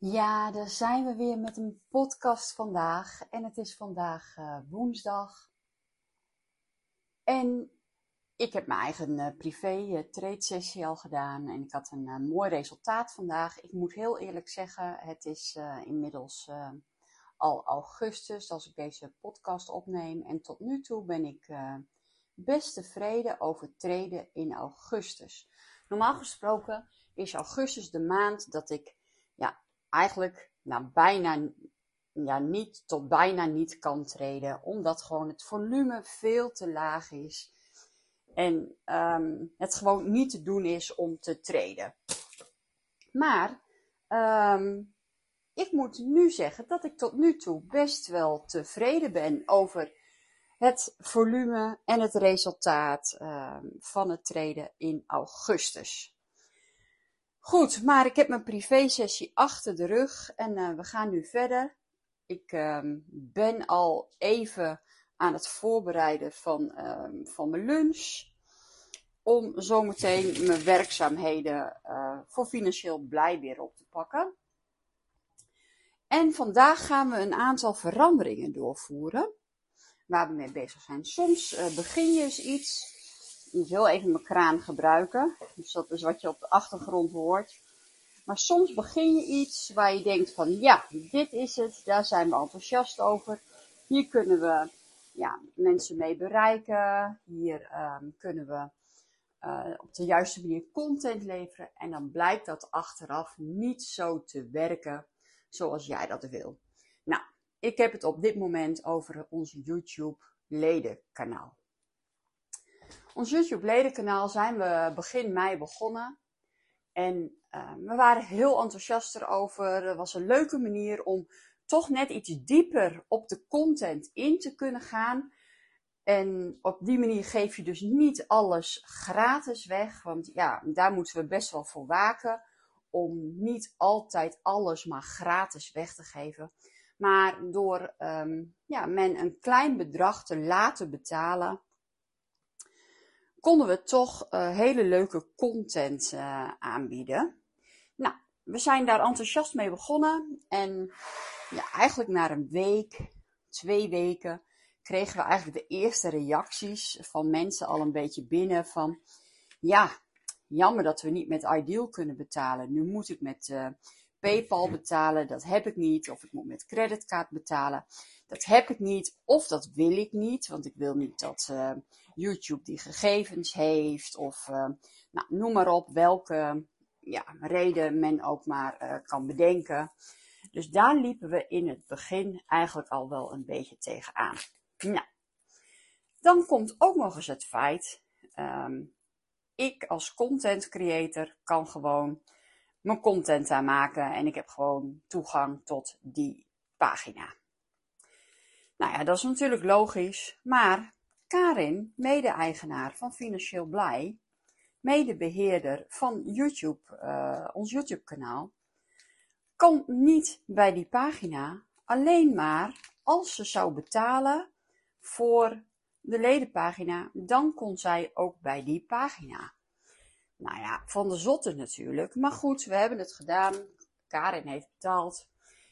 Ja, daar zijn we weer met een podcast vandaag. En het is vandaag uh, woensdag. En ik heb mijn eigen uh, privé uh, trade sessie al gedaan. En ik had een mooi resultaat vandaag. Ik moet heel eerlijk zeggen, het is inmiddels al augustus als ik deze podcast opneem. En tot nu toe ben ik best tevreden over treden in augustus. Normaal gesproken is augustus de maand dat ik eigenlijk nou, bijna ja, niet tot bijna niet kan treden, omdat gewoon het volume veel te laag is en um, het gewoon niet te doen is om te treden. Maar um, ik moet nu zeggen dat ik tot nu toe best wel tevreden ben over het volume en het resultaat um, van het treden in augustus. Goed, maar ik heb mijn privé-sessie achter de rug en uh, we gaan nu verder. Ik uh, ben al even aan het voorbereiden van, uh, van mijn lunch. Om zometeen mijn werkzaamheden eh, voor financieel blij weer op te pakken. En vandaag gaan we een aantal veranderingen doorvoeren. Waar we mee bezig zijn. Soms eh, begin je eens iets ik wil even mijn kraan gebruiken. Dus dat is wat je op de achtergrond hoort. Maar soms begin je iets waar je denkt van ja, dit is het, daar zijn we enthousiast over. Hier kunnen we ja, mensen mee bereiken. Hier um, kunnen we uh, op de juiste manier content leveren. En dan blijkt dat achteraf niet zo te werken zoals jij dat wil. Nou, ik heb het op dit moment over ons YouTube ledenkanaal. Ons YouTube ledenkanaal zijn we begin mei begonnen. En uh, we waren heel enthousiast erover. Het was een leuke manier om toch net iets dieper op de content in te kunnen gaan. En op die manier geef je dus niet alles gratis weg. Want ja, daar moeten we best wel voor waken. Om niet altijd alles maar gratis weg te geven. Maar door um, ja, men een klein bedrag te laten betalen, konden we toch uh, hele leuke content uh, aanbieden. Nou, we zijn daar enthousiast mee begonnen. En ja, eigenlijk na een week, twee weken, kregen we eigenlijk de eerste reacties van mensen al een beetje binnen van, ja, jammer dat we niet met Ideal kunnen betalen. Nu moet ik met uh, PayPal betalen, dat heb ik niet. Of ik moet met creditcard betalen, dat heb ik niet. Of dat wil ik niet, want ik wil niet dat uh, YouTube die gegevens heeft. Of uh, nou, noem maar op welke ja, reden men ook maar uh, kan bedenken. Dus daar liepen we in het begin eigenlijk al wel een beetje tegenaan. Nou, dan komt ook nog eens het feit, um, ik als content creator kan gewoon mijn content aanmaken en ik heb gewoon toegang tot die pagina. Nou ja, dat is natuurlijk logisch, maar Karin, mede-eigenaar van Financieel Blij, medebeheerder van YouTube, uh, ons YouTube-kanaal, kan niet bij die pagina alleen maar als ze zou betalen voor de ledenpagina, dan kon zij ook bij die pagina. Nou ja, van de zotte natuurlijk. Maar goed, we hebben het gedaan. Karin heeft betaald.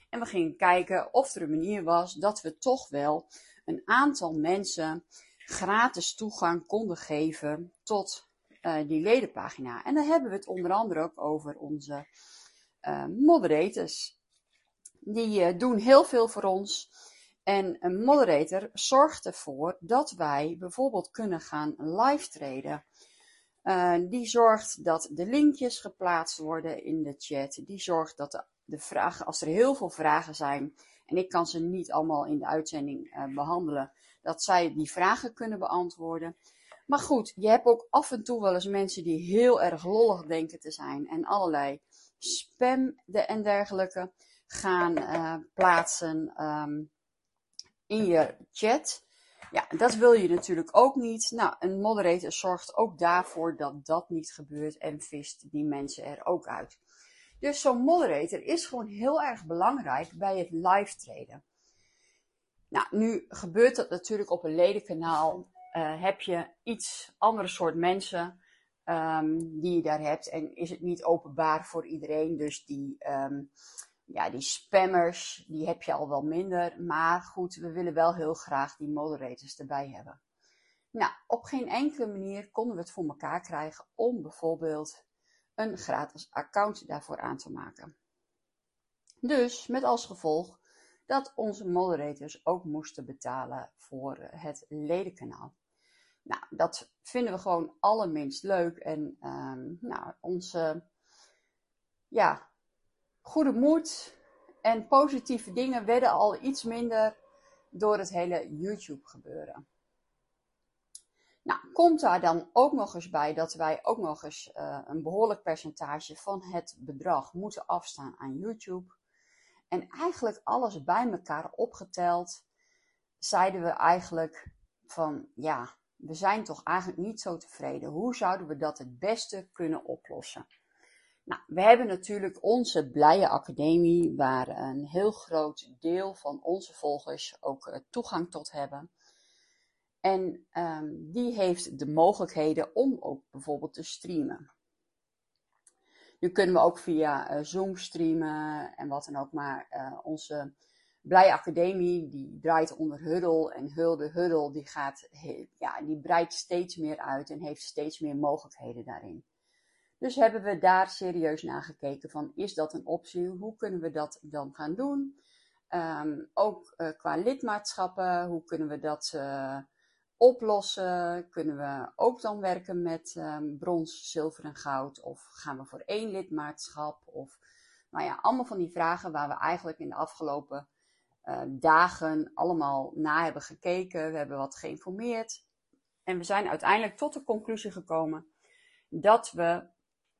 En we gingen kijken of er een manier was dat we toch wel een aantal mensen gratis toegang konden geven tot uh, die ledenpagina. En dan hebben we het onder andere ook over onze uh, moderators. Die uh, doen heel veel voor ons. En een moderator zorgt ervoor dat wij bijvoorbeeld kunnen gaan live traden. die zorgt dat de linkjes geplaatst worden in de chat. Die zorgt dat de, de vragen, als er heel veel vragen zijn, en ik kan ze niet allemaal in de uitzending behandelen, dat zij die vragen kunnen beantwoorden. Maar goed, je hebt ook af en toe wel eens mensen die heel erg lollig denken te zijn en allerlei spam en dergelijke gaan uh, plaatsen um, in je chat. Ja, dat wil je natuurlijk ook niet. Nou, een moderator zorgt ook daarvoor dat dat niet gebeurt en vist die mensen er ook uit. Dus zo'n moderator is gewoon heel erg belangrijk bij het live treden. Nou, nu gebeurt dat natuurlijk op een ledenkanaal. Uh, heb je iets andere soort mensen um, die je daar hebt en is het niet openbaar voor iedereen. Dus die, um, ja, die spammers, die heb je al wel minder. Maar goed, we willen wel heel graag die moderators erbij hebben. Nou, op geen enkele manier konden we het voor elkaar krijgen om bijvoorbeeld een gratis account daarvoor aan te maken. Dus met als gevolg dat onze moderators ook moesten betalen voor het ledenkanaal. Nou, dat vinden we gewoon allerminst leuk. En um, nou, onze ja, goede moed en positieve dingen werden al iets minder door het hele YouTube gebeuren. Komt daar dan ook nog eens bij dat wij ook nog eens uh, een behoorlijk percentage van het bedrag moeten afstaan aan YouTube. En eigenlijk alles bij elkaar opgeteld, zeiden we eigenlijk van ja, we zijn toch eigenlijk niet zo tevreden. Hoe zouden we dat het beste kunnen oplossen? Nou, we hebben natuurlijk onze Blije Academie, waar een heel groot deel van onze volgers ook uh, toegang tot hebben. En um, die heeft de mogelijkheden om ook bijvoorbeeld te streamen. Nu kunnen we ook via uh, Zoom streamen en wat dan ook, maar uh, onze Blij Academie die draait onder Huddle en Hulde Huddle die gaat, ja, die breidt steeds meer uit en heeft steeds meer mogelijkheden daarin. Dus hebben we daar serieus naar gekeken van is dat een optie? Hoe kunnen we dat dan gaan doen? Um, ook uh, qua lidmaatschappen, hoe kunnen we dat oplossen? Kunnen we ook dan werken met um, brons, zilver en goud? Of gaan we voor één lidmaatschap? Of nou ja, allemaal van die vragen waar we eigenlijk in de afgelopen uh, dagen allemaal na hebben gekeken. We hebben wat geïnformeerd. En we zijn uiteindelijk tot de conclusie gekomen dat we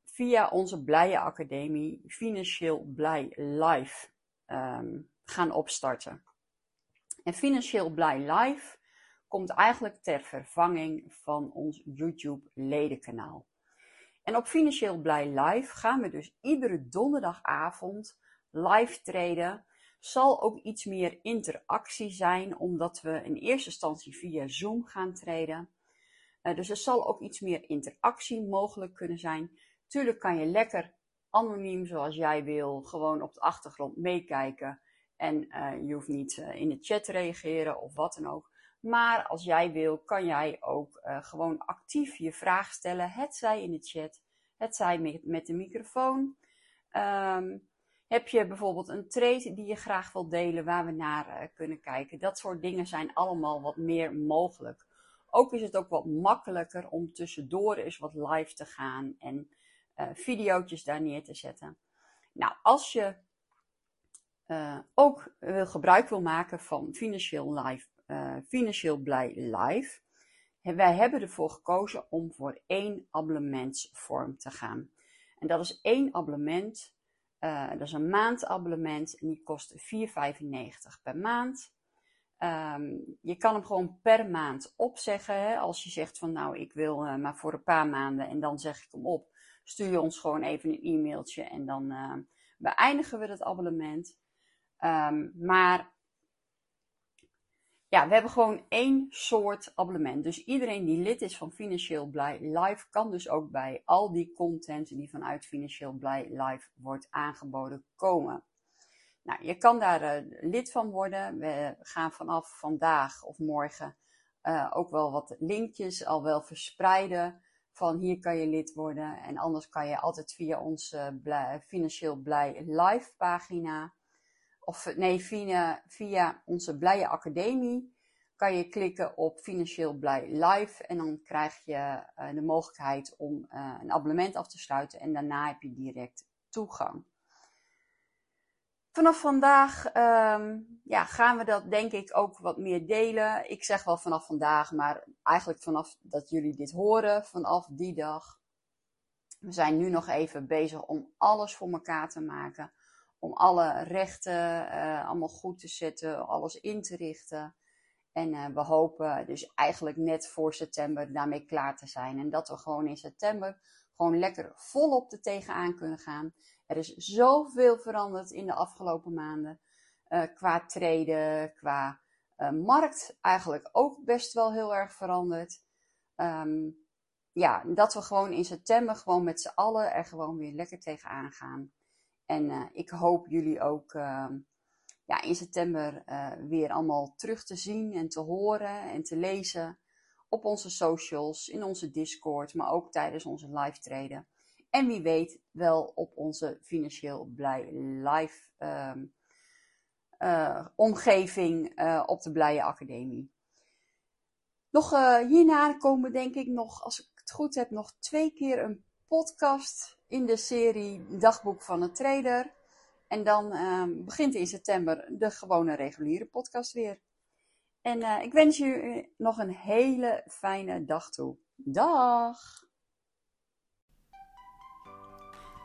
via onze Blije Academie Financieel Blij Live um, gaan opstarten. En Financieel Blij Live komt eigenlijk ter vervanging van ons YouTube ledenkanaal. En op Financieel Blij Live gaan we dus iedere donderdagavond live treden. Zal ook iets meer interactie zijn, omdat we in eerste instantie via Zoom gaan treden. Uh, dus er zal ook iets meer interactie mogelijk kunnen zijn. Tuurlijk kan je lekker anoniem zoals jij wil, gewoon op de achtergrond meekijken. En uh, je hoeft niet uh, in de chat te reageren of wat dan ook. Maar als jij wil, kan jij ook uh, gewoon actief je vraag stellen. Het zij in de chat, het zij met, met de microfoon. Um, heb je bijvoorbeeld een trade die je graag wilt delen waar we naar kunnen kijken? Dat soort dingen zijn allemaal wat meer mogelijk. Ook is het ook wat makkelijker om tussendoor eens wat live te gaan en uh, videootjes daar neer te zetten. Nou, als je ook gebruik wil maken van Financieel, live, uh, financieel Blij Live, wij hebben ervoor gekozen om voor één abonnementsvorm te gaan. En dat is één abonnement, uh, dat is een maandabonnement en die kost 4,95 per maand. Um, je kan hem gewoon per maand opzeggen. Hè? Als je zegt van nou, ik wil uh, maar voor een paar maanden en dan zeg ik hem op stuur je ons gewoon even een e-mailtje en dan beëindigen we het abonnement. Um, maar ja, we hebben gewoon één soort abonnement. Dus iedereen die lid is van Financieel Blij Live kan dus ook bij al die content die vanuit Financieel Blij Live wordt aangeboden komen. Nou, je kan daar uh, lid van worden. We gaan vanaf vandaag of morgen uh, ook wel wat linkjes al wel verspreiden van hier kan je lid worden. En anders kan je altijd via onze blij, Financieel Blij live pagina. Of nee, via, onze Blije Academie kan je klikken op Financieel Blij Live. En dan krijg je uh, de mogelijkheid om uh, een abonnement af te sluiten. En daarna heb je direct toegang. Vanaf vandaag um, ja, gaan we dat denk ik ook wat meer delen. Ik zeg wel vanaf vandaag, maar eigenlijk vanaf dat jullie dit horen, vanaf die dag. We zijn nu nog even bezig om alles voor elkaar te maken. Om alle rechten allemaal goed te zetten, alles in te richten. En we hopen dus eigenlijk net voor september daarmee klaar te zijn. En dat we gewoon in september gewoon lekker volop er tegenaan kunnen gaan. Er is zoveel veranderd in de afgelopen maanden. qua treden, qua markt eigenlijk ook best wel heel erg veranderd. Um, ja, dat we gewoon in september gewoon met z'n allen er gewoon weer lekker tegenaan gaan. En uh, ik hoop jullie ook uh, ja, in september uh, weer allemaal terug te zien en te horen en te lezen op onze socials, in onze Discord, maar ook tijdens onze live treden. En wie weet wel op onze financieel blij live um, omgeving op de Blije Academie. Nog hierna komen denk ik nog, als ik goed heb, nog twee keer een podcast in de serie Dagboek van een Trader. En dan uh, begint in september de gewone reguliere podcast weer. En uh, ik wens je nog een hele fijne dag toe. Dag!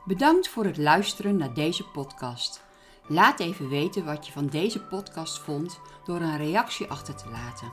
Bedankt voor het luisteren naar deze podcast. Laat even weten wat je van deze podcast vond door een reactie achter te laten.